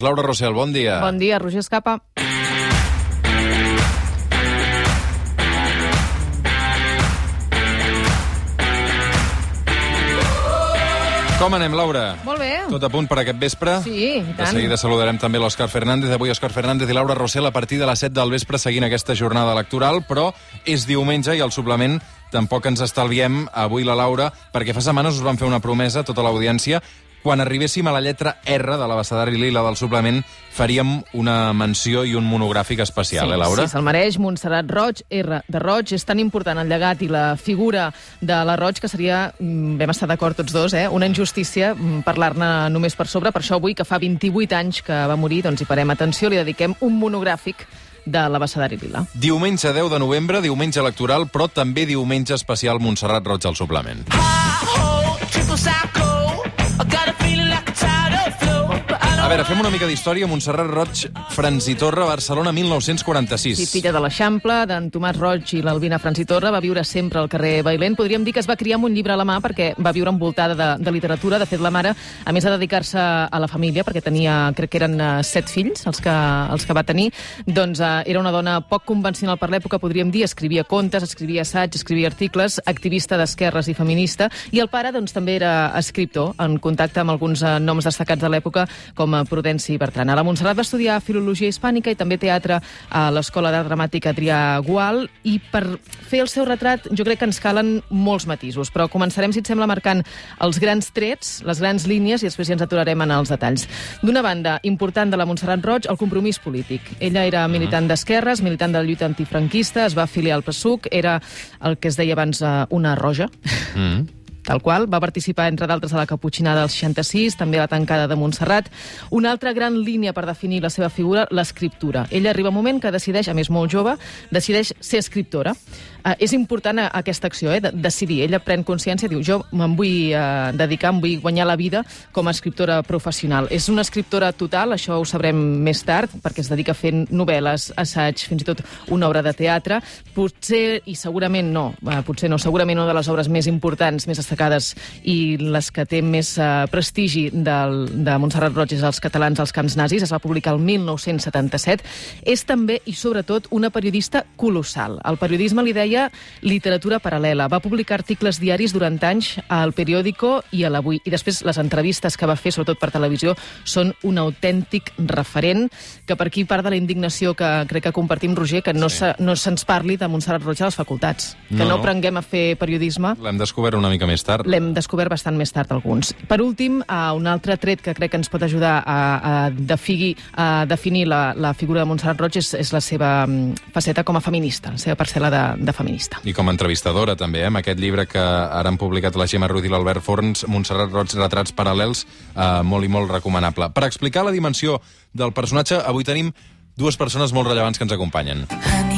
Laura Rossell, bon dia. Bon dia, Roger Escapa. Com anem, Laura? Molt bé. Tot a punt per aquest vespre? Sí, i De tant. seguida saludarem també l'Òscar Fernández. Avui Òscar Fernández i Laura Rossell a partir de les 7 del vespre seguint aquesta jornada electoral, però és diumenge i el suplement tampoc ens estalviem avui la Laura, perquè fa setmanes us vam fer una promesa, tota l'audiència, quan arribéssim a la lletra R de l'abecedari lila del suplement, faríem una menció i un monogràfic especial, sí, eh, Laura? Sí, se'l mereix. Montserrat Roig, R de Roig. És tan important el llegat i la figura de la Roig que seria, mm, vam estar d'acord tots dos, eh, una injustícia mm, parlar-ne només per sobre. Per això avui, que fa 28 anys que va morir, doncs hi parem atenció, li dediquem un monogràfic de l'abecedari lila. Diumenge 10 de novembre, diumenge electoral, però també diumenge especial Montserrat Roig al suplement. A veure, fem una mica d'història. Montserrat Roig, Franzitorra, Barcelona, 1946. Sí, filla de l'Eixample, d'en Tomàs Roig i l'Albina Franzitorra, va viure sempre al carrer Bailent. Podríem dir que es va criar amb un llibre a la mà perquè va viure envoltada de, de literatura. De fet, la mare, a més de dedicar-se a la família, perquè tenia, crec que eren uh, set fills els que, els que va tenir, doncs uh, era una dona poc convencional per l'època, podríem dir. Escrivia contes, escrivia assaig, escrivia articles, activista d'esquerres i feminista. I el pare, doncs, també era escriptor, en contacte amb alguns uh, noms destacats de l'època, com Prudenci Bertran. A la Montserrat va estudiar Filologia Hispànica i també teatre a l'Escola d'Art Dramàtic Adrià Gual i per fer el seu retrat jo crec que ens calen molts matisos, però començarem, si et sembla, marcant els grans trets, les grans línies i després ja ens aturarem en els detalls. D'una banda, important de la Montserrat Roig, el compromís polític. Ella era militant d'esquerres, militant de la lluita antifranquista, es va afiliar al PSUC, era el que es deia abans eh, una roja, Mm. Tal qual. Va participar, entre d'altres, a la Caputxinada del 66, també a la tancada de Montserrat. Una altra gran línia per definir la seva figura, l'escriptura. Ella arriba un moment que decideix, a més molt jove, decideix ser escriptora. Uh, és important uh, aquesta acció, eh, de decidir. Ella pren consciència, diu, jo me'n vull uh, dedicar, em vull guanyar la vida com a escriptora professional. És una escriptora total, això ho sabrem més tard, perquè es dedica a fer novel·les, assaig, fins i tot una obra de teatre. Potser, i segurament no, uh, potser no, segurament una de les obres més importants, més i les que té més uh, prestigi del, de Montserrat Roig és Els catalans als camps nazis, es va publicar el 1977. És també, i sobretot, una periodista colossal. El periodisme li deia literatura paral·lela. Va publicar articles diaris durant anys al periòdico i a l'Avui. I després les entrevistes que va fer, sobretot per televisió, són un autèntic referent que per aquí part de la indignació que crec que compartim, Roger, que no Sí. se- no se'ns parli de Montserrat Roig a les facultats. Que No, no, aprenguem a fer periodisme L'hem descobert una mica més tard. L'hem descobert bastant més tard, alguns. Per últim, uh, un altre tret que crec que ens pot ajudar a, a, definir, a definir la, la figura de Montserrat Roig és, és la seva mm, faceta com a feminista, la seva parcel·la de, de feminista. I com a entrevistadora, també, eh? amb aquest llibre que ara han publicat la Gemma Ruiz i l'Albert Forns, Montserrat Roig, Retrats Paral·lels, eh, molt i molt recomanable. Per explicar la dimensió del personatge, avui tenim dues persones molt rellevants que ens acompanyen. Honey,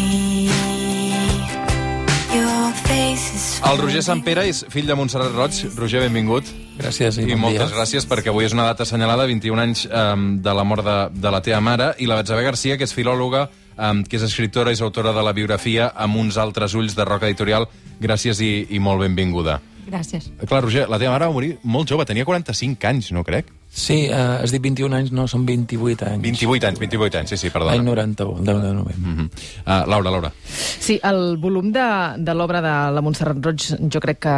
El Roger Sant Pere és fill de Montserrat Roig. Roger, benvingut. Gràcies i, I bon moltes dia. gràcies perquè avui és una data assenyalada, 21 anys um, de la mort de, de la teva mare, i la Betsabe Garcia, que és filòloga, um, que és escriptora i és autora de la biografia amb uns altres ulls de Roca Editorial. Gràcies i, i molt benvinguda. Gràcies. Eh, Clar, Roger, la teva mare va morir molt jove, tenia 45 anys, no crec? Sí, eh, has dit 21 anys, no, són 28 anys. 28 anys, 28 anys, sí, sí, perdona. L'any 91, el 10 de novembre. Mm -hmm. uh, Laura, Laura. Sí, el volum de, de l'obra de la Montserrat Roig jo crec que,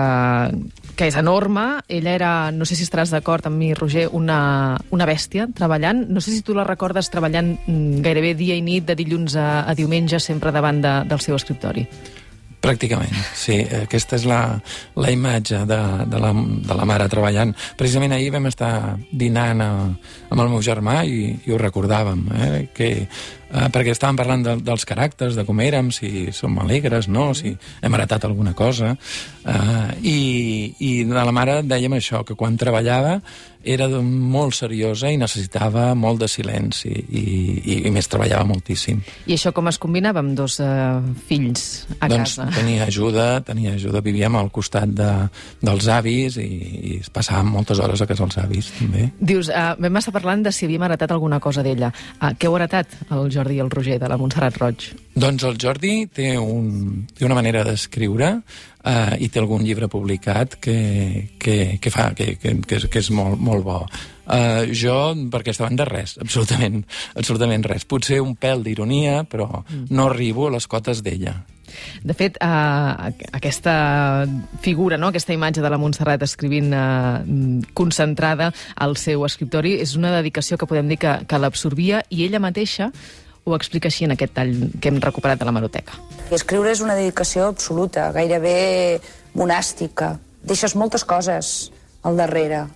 que és enorme. Ella era, no sé si estaràs d'acord amb mi, Roger, una, una bèstia treballant. No sé si tu la recordes treballant mm, gairebé dia i nit, de dilluns a, a diumenge, sempre davant de, del seu escriptori. Pràcticament, sí. Aquesta és la, la imatge de, de, la, de la mare treballant. Precisament ahir vam estar dinant a, amb el meu germà i, i ho recordàvem, eh? que, eh, perquè estàvem parlant de, dels caràcters, de com érem, si som alegres, no, si hem heretat alguna cosa, eh, i, i de la mare dèiem això, que quan treballava era molt seriosa i necessitava molt de silenci i, i, i més treballava moltíssim. I això com es combinava amb dos uh, fills a doncs, casa? tenia ajuda, tenia ajuda, vivíem al costat de, dels avis i, i passàvem moltes hores a casa dels avis, també. Dius, uh, vam estar parlant de si havíem heretat alguna cosa d'ella. Uh, què heu heretat, el Jordi i el Roger, de la Montserrat Roig? Doncs el Jordi té, un, té una manera d'escriure uh, i té algun llibre publicat que, que, que, fa, que, que, que, és, que és molt, molt bo. Uh, jo, per aquesta banda, res, absolutament, absolutament res. Potser un pèl d'ironia, però mm. no arribo a les cotes d'ella. De fet, uh, aquesta figura, no? aquesta imatge de la Montserrat escrivint uh, concentrada al seu escriptori és una dedicació que podem dir que, que l'absorbia i ella mateixa ho explica així en aquest tall que hem recuperat de la Maroteca. Escriure és una dedicació absoluta, gairebé monàstica. Deixes moltes coses al darrere.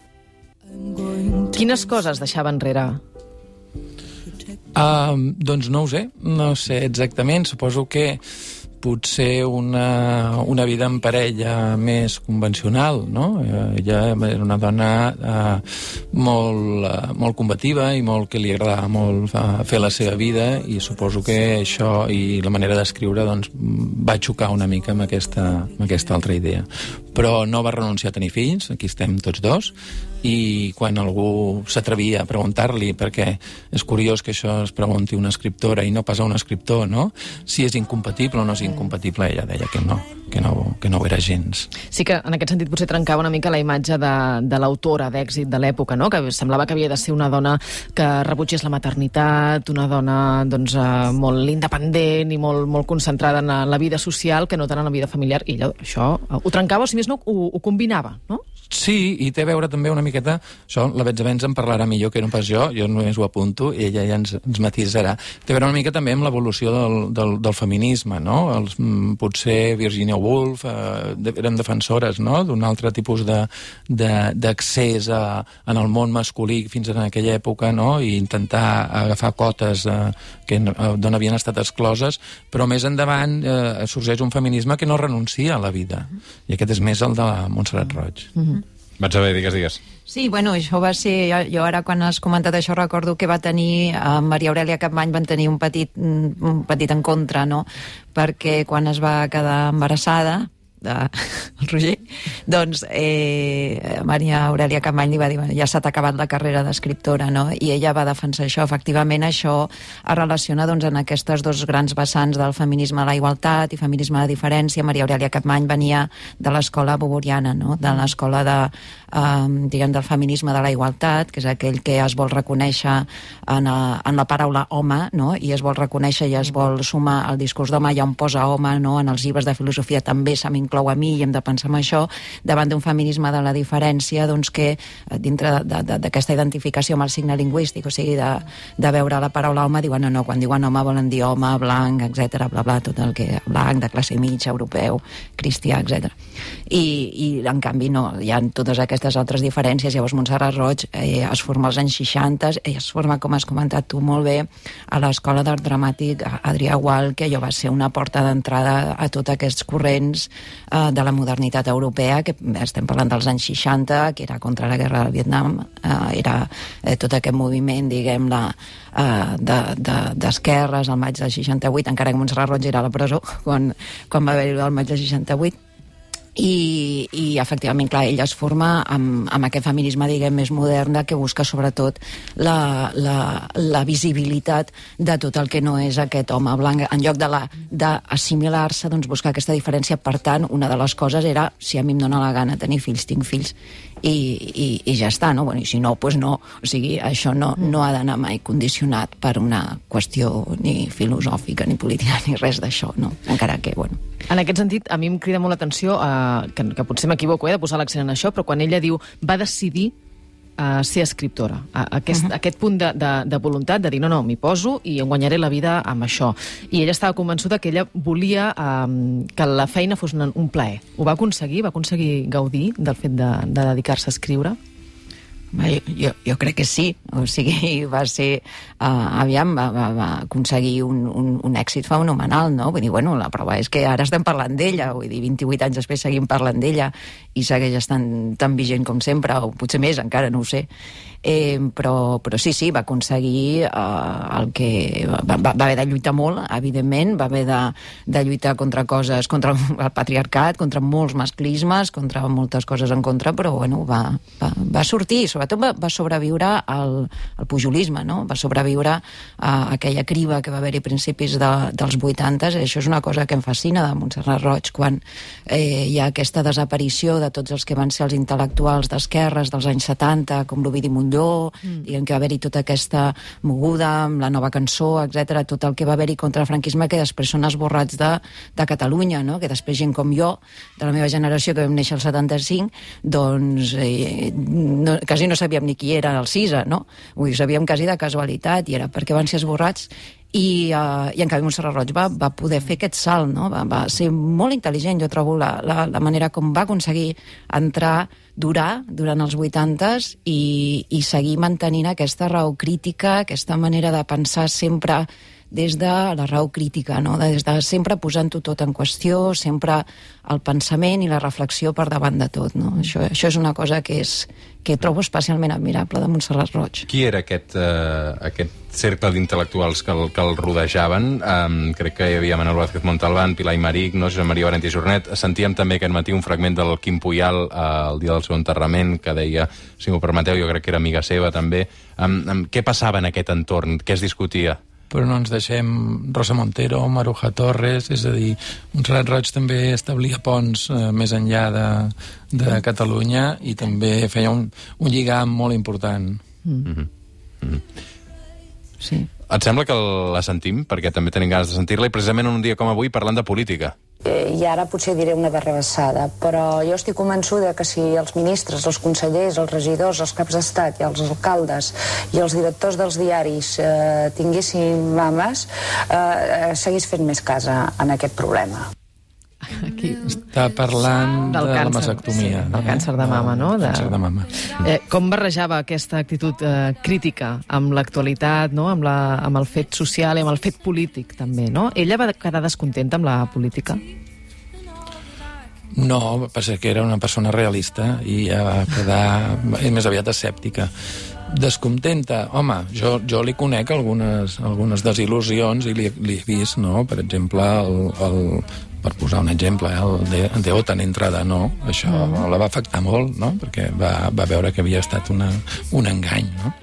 Quines coses deixava enrere? Uh, doncs no ho sé, no sé exactament. Suposo que potser una, una vida en parella més convencional, no? Eh, ella era una dona eh, molt, eh, molt combativa i molt que li agradava molt eh, fer la seva vida i suposo que això i la manera d'escriure doncs, va xocar una mica amb aquesta, amb aquesta altra idea. Però no va renunciar a tenir fills, aquí estem tots dos, i quan algú s'atrevia a preguntar-li, perquè és curiós que això es pregunti una escriptora i no pas a un escriptor, no? Si és incompatible o no és incompatible, ella deia que no, que no, que no ho era gens. Sí que en aquest sentit potser trencava una mica la imatge de, de l'autora d'èxit de l'època, no? que semblava que havia de ser una dona que rebutgés la maternitat, una dona doncs, uh, molt independent i molt, molt concentrada en la vida social que no tant en la vida familiar, i allò, això ho trencava, o si més no, ho, ho combinava, no? Sí, i té a veure també una miqueta, això la Betsa Benz en parlarà millor que no pas jo, jo només ho apunto i ella ja ens, ens matisarà. Té a veure una mica també amb l'evolució del, del, del feminisme, no? Els, mm, potser Virginia Woolf eh, eren defensores no? d'un altre tipus d'accés en el món masculí fins en aquella època no? i intentar agafar cotes eh, que, eh, d'on havien estat excloses, però més endavant eh, sorgeix un feminisme que no renuncia a la vida. I aquest és més el de la Montserrat Roig. Mm -hmm. Vaig veure, digues, digues. Sí, bueno, això va ser... Jo ara, quan has comentat això, recordo que va tenir... Eh, Maria Aurelia Capmany van tenir un petit, un petit encontre, no? Perquè quan es va quedar embarassada, de el Roger, doncs eh, Maria Aurelia Capmany li va dir ja s'ha acabat la carrera d'escriptora, no? I ella va defensar això. Efectivament, això es relaciona doncs, en aquestes dos grans vessants del feminisme de la igualtat i feminisme de diferència. Maria Aurelia Capmany venia de l'escola boboriana, no? de l'escola de, eh, diguem, del feminisme de la igualtat, que és aquell que es vol reconèixer en, a, eh, en la paraula home, no? i es vol reconèixer i es vol sumar al discurs d'home, ja on posa home, no? en els llibres de filosofia també se m'inclou a mi i hem de pensar en això, davant d'un feminisme de la diferència, doncs que eh, dintre d'aquesta identificació amb el signe lingüístic, o sigui, de, de veure la paraula home, diuen no, no, quan diuen home volen dir home, blanc, etc bla, bla, tot el que blanc, de classe mitja, europeu, cristià, etc. I, I, en canvi, no, hi ha totes aquestes altres diferències. Llavors, Montserrat Roig eh, es forma als anys 60, eh, es forma, com has comentat tu molt bé, a l'Escola d'Art Dramàtic Adrià Gual, que allò va ser una porta d'entrada a tots aquests corrents eh, de la modernitat europea, que estem parlant dels anys 60, que era contra la guerra del Vietnam, eh, era eh, tot aquest moviment, diguem, la, eh, d'esquerres de, de, al maig del 68, encara que Montserrat Roig era a la presó quan, quan va haver-hi el maig del 68, i, i efectivament, clar, ella es forma amb, amb aquest feminisme, diguem, més modern que busca sobretot la, la, la visibilitat de tot el que no és aquest home blanc. En lloc d'assimilar-se, doncs buscar aquesta diferència. Per tant, una de les coses era, si a mi em dóna la gana tenir fills, tinc fills, i, i, i ja està, no? Bueno, I si no, doncs pues no. O sigui, això no, no ha d'anar mai condicionat per una qüestió ni filosòfica, ni política, ni res d'això, no? Encara que, bueno... En aquest sentit, a mi em crida molt l'atenció, eh, que, que potser m'equivoco, eh, de posar l'accent en això, però quan ella diu va decidir a ser escriptora. A, aquest, uh -huh. aquest punt de, de, de voluntat de dir no, no, m'hi poso i em guanyaré la vida amb això. I ella estava convençuda que ella volia um, que la feina fos un, un plaer. Ho va aconseguir? Va aconseguir gaudir del fet de, de dedicar-se a escriure? Jo, jo crec que sí, o sigui, va ser, uh, aviam, va, va, va aconseguir un, un, un èxit fenomenal, no? Vull dir, bueno, la prova és que ara estem parlant d'ella, vull dir, 28 anys després seguim parlant d'ella, i segueix estant tan vigent com sempre, o potser més encara, no ho sé. Eh, però, però sí, sí, va aconseguir eh, el que... Va, va, haver de lluitar molt, evidentment, va haver de, de lluitar contra coses, contra el patriarcat, contra molts masclismes, contra moltes coses en contra, però bueno, va, va, va sortir, sobretot va, va sobreviure al, al pujolisme, no? va sobreviure a aquella criba que va haver-hi principis de, dels 80 i això és una cosa que em fascina de Montserrat Roig, quan eh, hi ha aquesta desaparició de tots els que van ser els intel·lectuals d'esquerres dels anys 70, com l'Ovidi Montlló, mm. diguem que va haver-hi tota aquesta moguda amb la nova cançó, etc tot el que va haver-hi contra el franquisme que després són esborrats de, de Catalunya, no? que després gent com jo, de la meva generació, que vam néixer al 75, doncs eh, no, quasi no sabíem ni qui era el CISA, no? Vull dir, sabíem quasi de casualitat i era perquè van ser esborrats i, uh, i en canvi Montserrat Roig va, va poder fer aquest salt, no? va, va ser molt intel·ligent, jo trobo, la, la, la manera com va aconseguir entrar, durar durant els 80s i, i seguir mantenint aquesta raó crítica, aquesta manera de pensar sempre des de la raó crítica, no? des de sempre posant-ho tot en qüestió, sempre el pensament i la reflexió per davant de tot. No? Això, això és una cosa que, és, que trobo especialment admirable de Montserrat Roig. Qui era aquest, uh, aquest cercle d'intel·lectuals que, el, que el rodejaven? Um, crec que hi havia Manuel Vázquez Montalbán, Pilar Imaric, no? Josep Maria Valentí Jornet. Sentíem també aquest matí un fragment del Quim Puyal uh, el dia del seu enterrament, que deia, si m'ho permeteu, jo crec que era amiga seva també. Um, um, què passava en aquest entorn? Què es discutia? Però no ens deixem Rosa Montero, Maruja Torres, és a dir, Montserrat Roig també establia ponts eh, més enllà de, de Catalunya i també feia un, un lligam molt important. Mm. Mm -hmm. Mm -hmm. Sí. Et sembla que la sentim? Perquè també tenim ganes de sentir-la i precisament un dia com avui parlant de política. Eh, I ara potser diré una barrabassada, però jo estic convençuda que si els ministres, els consellers, els regidors, els caps d'estat i els alcaldes i els directors dels diaris eh, tinguessin mames, eh, seguís fent més casa en aquest problema. Aquí. Està parlant del de càncer, la masectomia. Sí, del eh? càncer de mama, no? De... Càncer de mama. Eh, com barrejava aquesta actitud eh, crítica amb l'actualitat, no? amb, la, amb el fet social i amb el fet polític, també, no? Ella va quedar descontenta amb la política? No, passa que era una persona realista i ja va quedar més aviat escèptica descontenta, home, jo, jo li conec algunes, algunes desil·lusions i li, li he vist, no? per exemple, el, el, per posar un exemple, eh, el de, de OTAN entrada no, això mm. la va afectar molt, no? perquè va, va veure que havia estat una, un engany, no?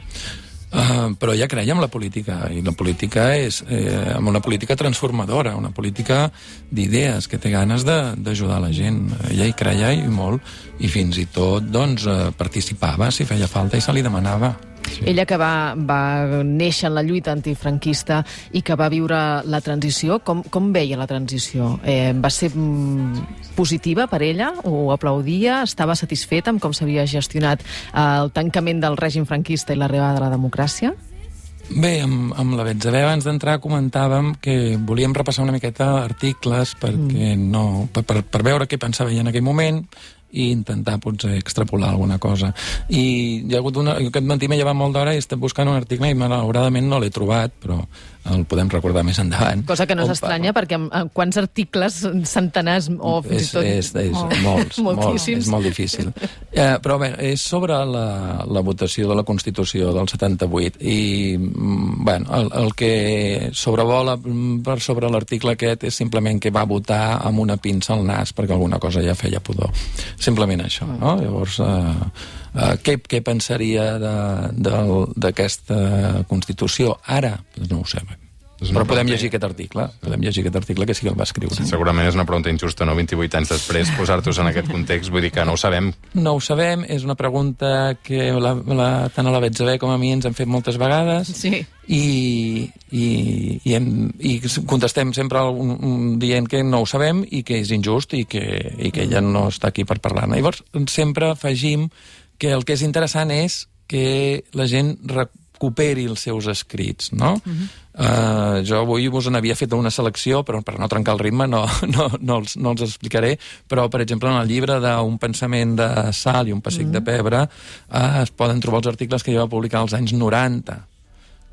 Uh, però ella creia en la política, i la política és eh, una política transformadora, una política d'idees, que té ganes d'ajudar la gent. Ella hi creia i molt, i fins i tot doncs, eh, participava si feia falta i se li demanava. Sí. Ella que va, va néixer en la lluita antifranquista i que va viure la transició, com, com veia la transició? Eh, va ser mm, positiva per ella? Ho aplaudia? Estava satisfeta amb com s'havia gestionat eh, el tancament del règim franquista i l'arribada de la democràcia? Bé, amb, amb la Betzabé abans d'entrar comentàvem que volíem repassar una miqueta articles perquè mm. no, per, per, per veure què pensava ella en aquell moment i intentar potser extrapolar alguna cosa. I hi ha hagut una... Aquest matí m'he llevat molt d'hora i he estat buscant un article i malauradament no l'he trobat, però el podem recordar més endavant. Cosa que no s'estranya, perquè amb quants articles, centenars o fins i tot... És, és, oh. molts, molts, és molt difícil. Eh, però bé, és sobre la, la votació de la Constitució del 78 i mm, bueno, el, el que sobrevola per sobre l'article aquest és simplement que va votar amb una pinça al nas perquè alguna cosa ja feia pudor. Simplement això, no? Llavors... Eh, Uh, què, què pensaria d'aquesta Constitució ara? Doncs no ho sé. Però podem llegir aquest article, podem llegir aquest article que sí que el va escriure. Sí, segurament és una pregunta injusta, no? 28 anys després, posar-tos en aquest context, vull dir que no ho sabem. No ho sabem, és una pregunta que la, la, tant a la Betzavé com a mi ens han fet moltes vegades. Sí. I, i, i, hem, i contestem sempre un, un, dient que no ho sabem i que és injust i que, i que ella no està aquí per parlar-ne. Llavors, sempre afegim que el que és interessant és que la gent recuperi els seus escrits, no? Uh -huh. uh, jo avui vos n'havia fet una selecció, però per no trencar el ritme no, no, no, els, no els explicaré, però, per exemple, en el llibre d'un pensament de sal i un pessic uh -huh. de pebre uh, es poden trobar els articles que jo va publicar als anys 90,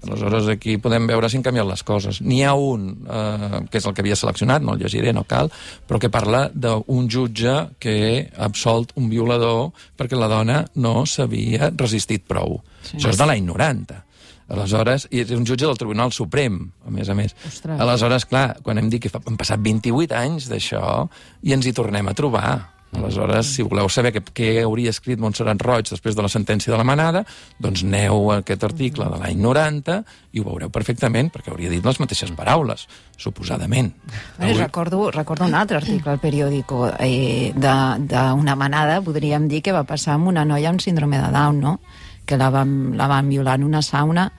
Aleshores, aquí podem veure si han canviat les coses. N'hi ha un, eh, que és el que havia seleccionat, no el llegiré, no cal, però que parla d'un jutge que ha absolt un violador perquè la dona no s'havia resistit prou. Sí. Això és de l'any 90. Aleshores, i és un jutge del Tribunal Suprem, a més a més. Ostres. Aleshores, clar, quan hem dit que fa, han passat 28 anys d'això i ens hi tornem a trobar. Aleshores, si voleu saber què, què hauria escrit Montserrat Roig després de la sentència de la manada, doncs aneu a aquest article de l'any 90 i ho veureu perfectament, perquè hauria dit les mateixes paraules, suposadament. Avui... Recordo, recordo un altre article al periòdico eh, d'una manada, podríem dir, que va passar amb una noia amb síndrome de Down, no? que la van, la van violar en una sauna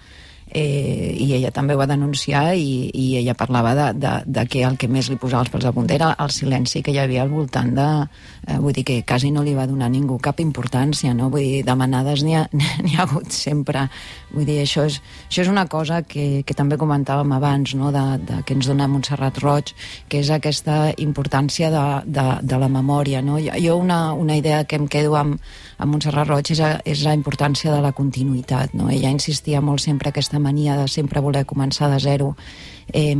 eh, i ella també ho va denunciar i, i ella parlava de, de, de que el que més li posava els pèls de punta era el silenci que hi havia al voltant de... Eh, vull dir que quasi no li va donar ningú cap importància, no? Vull dir, demanades n'hi ha, ha hagut sempre. Vull dir, això és, això és una cosa que, que també comentàvem abans, no? de, de, que ens dona Montserrat Roig, que és aquesta importància de, de, de la memòria. No? Jo una, una idea que em quedo amb, amb Montserrat Roig és, a, és la importància de la continuïtat. No? Ella insistia molt sempre aquesta mania de sempre voler començar de zero eh,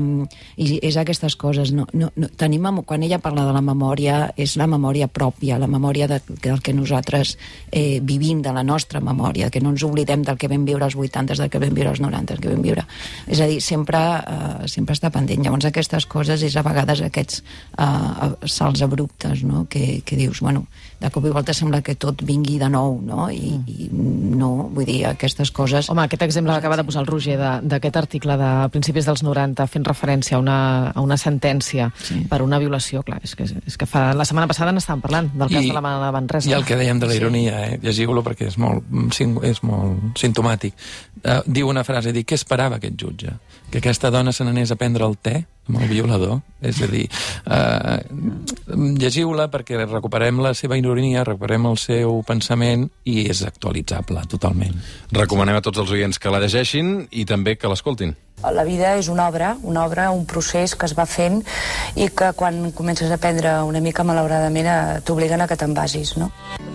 i és aquestes coses no, no, no, tenim, quan ella parla de la memòria és la memòria pròpia la memòria de, del que nosaltres eh, vivim de la nostra memòria que no ens oblidem del que vam viure als 80 del que vam viure als 90 del que vam viure és a dir, sempre, eh, sempre està pendent llavors aquestes coses és a vegades aquests eh, salts abruptes no? que, que dius, bueno, de cop i volta sembla que tot vingui de nou no? I, i no, vull dir, aquestes coses Home, aquest exemple que acaba de posar el Roger d'aquest article de principis dels 90 fent referència a una, a una sentència sí. per una violació, clar, és que, és que fa, la setmana passada n'estàvem parlant del cas I- de la Mana de Manresa. I el que dèiem de la ironia, eh? llegiu-lo perquè és molt, sing- és molt sintomàtic. Uh, diu una frase, diu, què esperava aquest jutge? Que aquesta dona se n'anés a prendre el te amb el violador? És a dir, uh, llegiu-la perquè recuperem la seva ironia, recuperem el seu pensament i és actualitzable totalment. Recomanem a tots els oients que la llegeixin i també que l'escoltin. La vida és una obra, una obra, un procés que es va fent i que quan comences a aprendre una mica, malauradament, eh, t'obliguen a que te'n basis, no?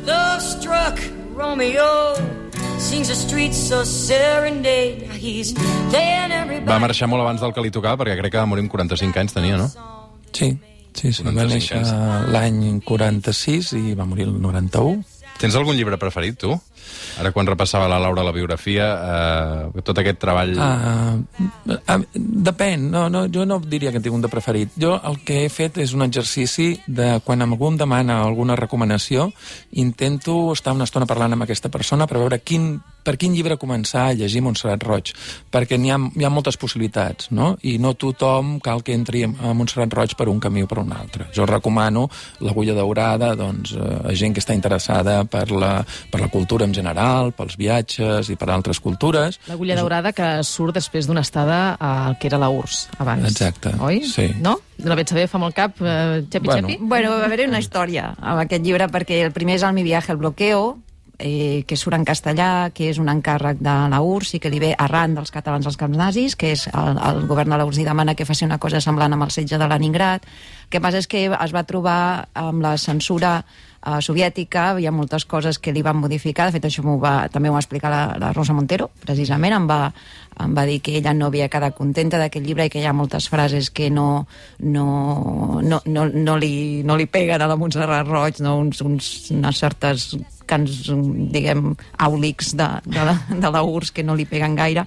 Love struck Romeo sings a street so serenade. He's playing everybody. Va marxar molt abans del que li tocava, perquè crec que va morir amb 45 anys, tenia, no? Sí, sí, sí. Va 45 néixer l'any 46 i va morir el 91. Tens algun llibre preferit, tu? Ara, quan repassava la Laura la biografia, eh, tot aquest treball... Uh, uh, depèn, no, no, jo no diria que tinc un de preferit. Jo el que he fet és un exercici de quan algú em demana alguna recomanació, intento estar una estona parlant amb aquesta persona per veure quin, per quin llibre començar a llegir Montserrat Roig, perquè n'hi ha, hi ha moltes possibilitats, no? I no tothom cal que entri a Montserrat Roig per un camí o per un altre. Jo recomano l'Agulla Daurada doncs, eh, a gent que està interessada per la, per la cultura en general, pels viatges i per altres cultures. L'agulla daurada que surt després d'una estada al que era la URSS, abans. Exacte, Oi? sí. No? La saber fa molt cap, eh, Xapi Bueno. Xapi? Bueno, va haver una història amb aquest llibre, perquè el primer és el Mi viaje al bloqueo, eh, que surt en castellà, que és un encàrrec de la URSS i que li ve arran dels catalans als camps nazis, que és el, el govern de la URSS i demana que faci una cosa semblant amb el setge de Leningrad. El que passa és que es va trobar amb la censura eh, soviètica, hi ha moltes coses que li van modificar, de fet això m'ho va, també ho va explicar la, la Rosa Montero, precisament, em va, em va dir que ella no havia quedat contenta d'aquest llibre i que hi ha moltes frases que no, no, no, no, no, li, no li peguen a la Montserrat Roig, no? uns, uns, unes certes cants, diguem, àulics de, de, la, de la URSS que no li peguen gaire.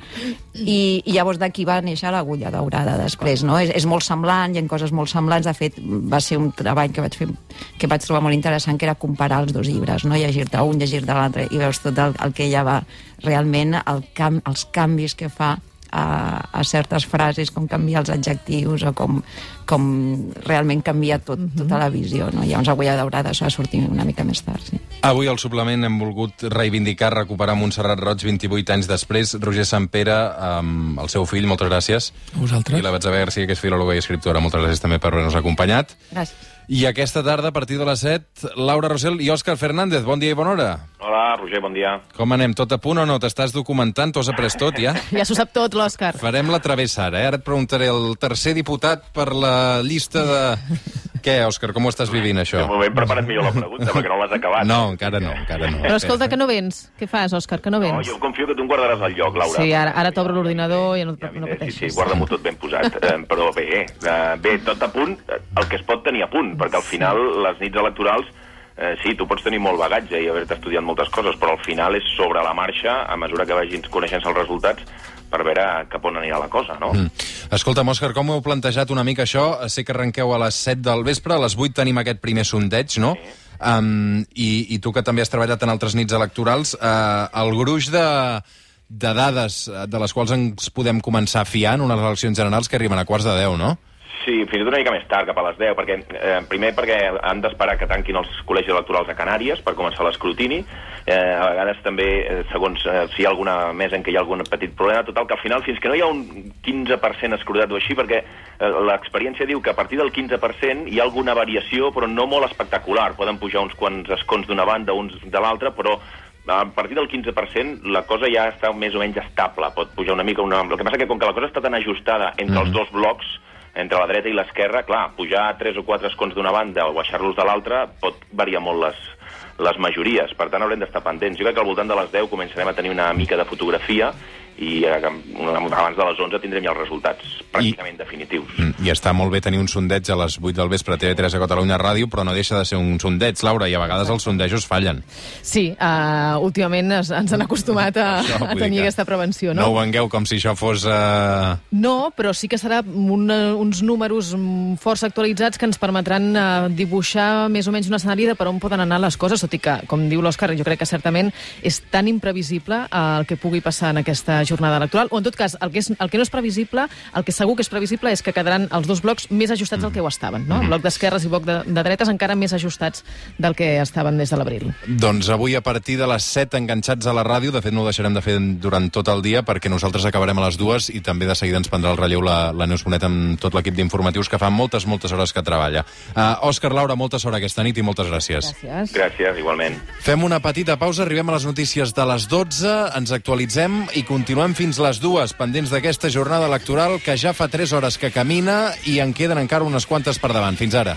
I, i llavors d'aquí va néixer l'agulla daurada després, no? És, és molt semblant, hi ha coses molt semblants. De fet, va ser un treball que vaig fer que vaig trobar molt interessant, que era comparar els dos llibres, no? llegir-te un, llegir-te l'altre, i veus tot el, el que ella va realment, el cam, els canvis que fa a, a certes frases, com canvia els adjectius o com, com realment canvia tot, tota la visió. No? Hi ha uns agulla daurada, això va sortir una mica més tard. Sí. Avui al suplement hem volgut reivindicar, recuperar Montserrat Roig 28 anys després. Roger Sampere, amb el seu fill, moltes gràcies. A vosaltres. I la Betsabe Garcia, que és filòloga i escriptora. Moltes gràcies també per haver-nos acompanyat. Gràcies. I aquesta tarda, a partir de les 7, Laura Rosell i Òscar Fernández. Bon dia i bona hora. Hola, Roger, bon dia. Com anem? Tot a punt o no? T'estàs documentant? T'ho has après tot, ja? Ja s'ho sap tot, l'Òscar. Farem la travessa ara, eh? Ara et preguntaré el tercer diputat per la llista de, Què, Òscar, com ho estàs vivint, això? De moment prepara't millor la pregunta, perquè no l'has acabat. No, encara no, encara no. Però escolta, que no vens. Què fas, Òscar, que no No, vens? jo confio que tu em guardaràs el lloc, Laura. Sí, ara, ara t'obro l'ordinador i no, Ja no vine, sí, pateixis. sí, guarda-m'ho tot ben posat. Eh, però bé, eh, bé, tot a punt, el que es pot tenir a punt, perquè al final les nits electorals, eh, sí, tu pots tenir molt bagatge i haver-te estudiat moltes coses, però al final és sobre la marxa, a mesura que vagin coneixent els resultats, per veure cap on anirà la cosa, no? Mm. Escolta'm, Òscar, com heu plantejat una mica això? Sé que arrenqueu a les 7 del vespre, a les 8 tenim aquest primer sondeig, no? Um, i, I tu que també has treballat en altres nits electorals, uh, el gruix de, de dades eh, de les quals ens podem començar a fiar en unes eleccions generals que arriben a quarts de 10, no? Sí, fins i tot una mica més tard, cap a les 10, perquè, eh, primer perquè han d'esperar que tanquin els col·legis electorals a Canàries per començar l'escrutini, eh, a vegades també, eh, segons eh, si hi ha alguna més en què hi ha algun petit problema, total que al final, fins que no hi ha un 15% escrutat o així, perquè eh, l'experiència diu que a partir del 15% hi ha alguna variació, però no molt espectacular, poden pujar uns quants escons d'una banda, uns de l'altra, però a partir del 15% la cosa ja està més o menys estable, pot pujar una mica una... El que passa que com que la cosa està tan ajustada entre els dos blocs, entre la dreta i l'esquerra, clar, pujar tres o quatre escons d'una banda o baixar-los de l'altra pot variar molt les, les majories. Per tant, haurem d'estar pendents. Jo crec que al voltant de les 10 començarem a tenir una mica de fotografia i abans de les 11 tindrem ja els resultats pràcticament definitius. Mm, I està molt bé tenir un sondeig a les 8 del vespre a TV3 a Catalunya Ràdio, però no deixa de ser un sondeig, Laura, i a vegades els sondejos fallen. Sí, uh, últimament es, ens han acostumat a, Això, a tenir que aquesta prevenció, No no? ho vengueu com si això fos... Uh... No, però sí que serà un, uns números força actualitzats que ens permetran uh, dibuixar més o menys un escenari de per on poden anar les coses, tot i que, com diu l'Òscar, jo crec que certament és tan imprevisible uh, el que pugui passar en aquesta jornada electoral, o en tot cas, el que, és, el que no és previsible, el que segur que és previsible és que quedaran els dos blocs més ajustats del que ho estaven, no? El bloc d'esquerres i bloc de, de dretes encara més ajustats del que estaven des de l'abril. Doncs avui a partir de les 7 enganxats a la ràdio, de fet no ho deixarem de fer durant tot el dia perquè nosaltres acabarem a les dues i també de seguida ens prendrà el relleu la, la Neus Bonet amb tot l'equip d'informatius que fa moltes, moltes hores que treballa. Uh, Òscar, Laura, molta sort aquesta nit i moltes gràcies. Gràcies. Gràcies, igualment. Fem una petita pausa, arribem a les notícies de les 12, ens actualitzem i continuem fins les dues, pendents d'aquesta jornada electoral que ja fa 3 hores que camina i en queden encara unes quantes per davant. Fins ara.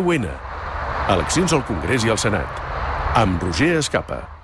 N. Eleccions al Congrés i al Senat. Amb Roger Escapa.